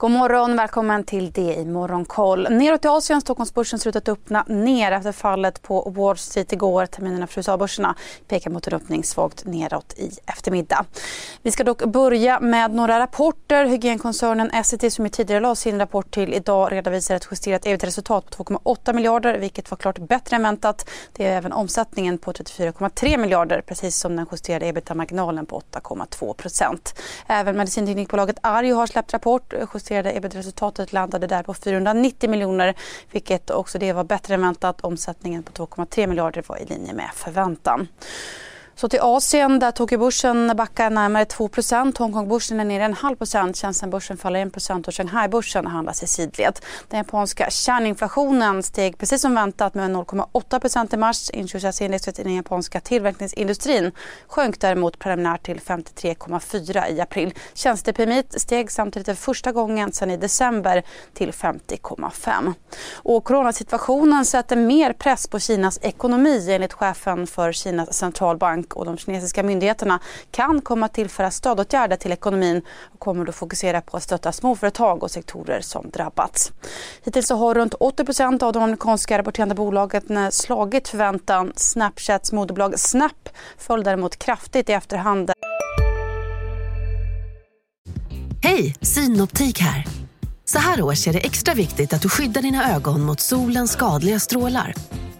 God morgon, välkommen till det i Morgonkoll. Neråt i Asien, Stockholmsbörsen ser ut att öppna ner efter fallet på Wall Street igår. Terminerna för USA-börserna pekar mot en öppning svagt neråt i eftermiddag. Vi ska dock börja med några rapporter. Hygienkoncernen Essity som tidigare la sin rapport till idag redovisar ett justerat ebit-resultat på 2,8 miljarder vilket var klart bättre än väntat. Det är även omsättningen på 34,3 miljarder precis som den justerade ebitda-marginalen på 8,2 procent. Även medicinteknikbolaget Arjo har släppt rapport justerade ebit-resultatet landade där på 490 miljoner vilket också det var bättre än väntat. Omsättningen på 2,3 miljarder var i linje med förväntan. Så till Asien där Tokyobörsen backar närmare 2% Hongkongbörsen är ner en halv procent. Shenzhenbörsen faller 1% och Shanghaibörsen handlas i sidled. Den japanska kärninflationen steg precis som väntat med 0,8% i mars. Inköpschefsindexet i den japanska tillverkningsindustrin sjönk däremot preliminärt till 53,4 i april. Tjänstepmi steg samtidigt för första gången sedan i december till 50,5. Och coronasituationen sätter mer press på Kinas ekonomi enligt chefen för Kinas centralbank och de kinesiska myndigheterna kan komma att tillföra stödåtgärder till ekonomin och kommer då fokusera på att stötta småföretag och sektorer som drabbats. Hittills så har runt 80% av de amerikanska rapporterande bolagen slagit förväntan. Snapchats moderbolag Snap föll däremot kraftigt i efterhand. Hej, Synoptik här. Så här års är det extra viktigt att du skyddar dina ögon mot solens skadliga strålar.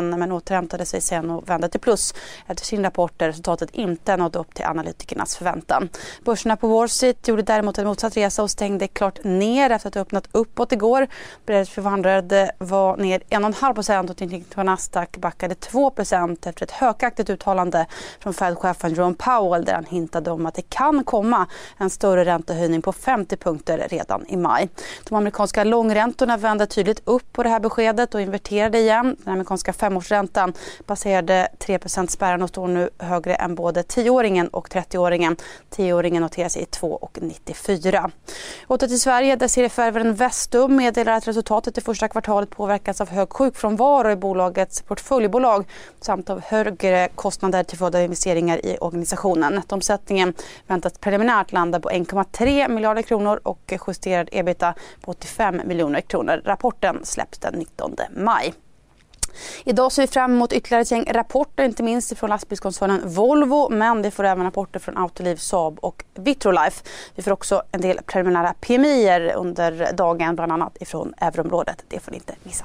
Men återhämtade sig sen och vände till plus efter sin rapport där resultatet inte nådde upp till analytikernas förväntan. Börserna på Wall Street gjorde däremot en motsatt resa och stängde klart ner efter att ha öppnat uppåt igår. Brevet 500 var ner 1,5 och tekniken på Nasdaq backade 2 efter ett hökaktigt uttalande från Fed-chefen Jerome Powell där han hintade om att det kan komma en större räntehöjning på 50 punkter redan i maj. De amerikanska långräntorna vände tydligt upp på det här beskedet och inverterade igen. Den amerikanska femårsräntan passerade 3% spärren och står nu högre än både 10-åringen och 30-åringen. 10-åringen noterar sig i 2,94. Åter till Sverige där serieförvärvaren Vestum meddelar att resultatet i första kvartalet påverkas av hög sjukfrånvaro i bolagets portföljbolag samt av högre kostnader till följd av investeringar i organisationen. Nettoomsättningen väntas preliminärt landa på 1,3 miljarder kronor och justerad ebita på 85 miljoner kronor. Rapporten släpps den 19 maj. Idag ser vi fram emot ytterligare ett gäng rapporter, inte minst från lastbilskoncernen Volvo, men vi får även rapporter från Autoliv, Saab och Vitrolife. Vi får också en del preliminära PMI under dagen, bland annat ifrån euroområdet. Det får ni inte missa.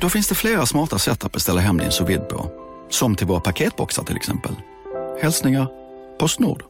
Då finns det flera smarta sätt att beställa hem din sous på. Som till våra paketboxar till exempel. Hälsningar Postnord.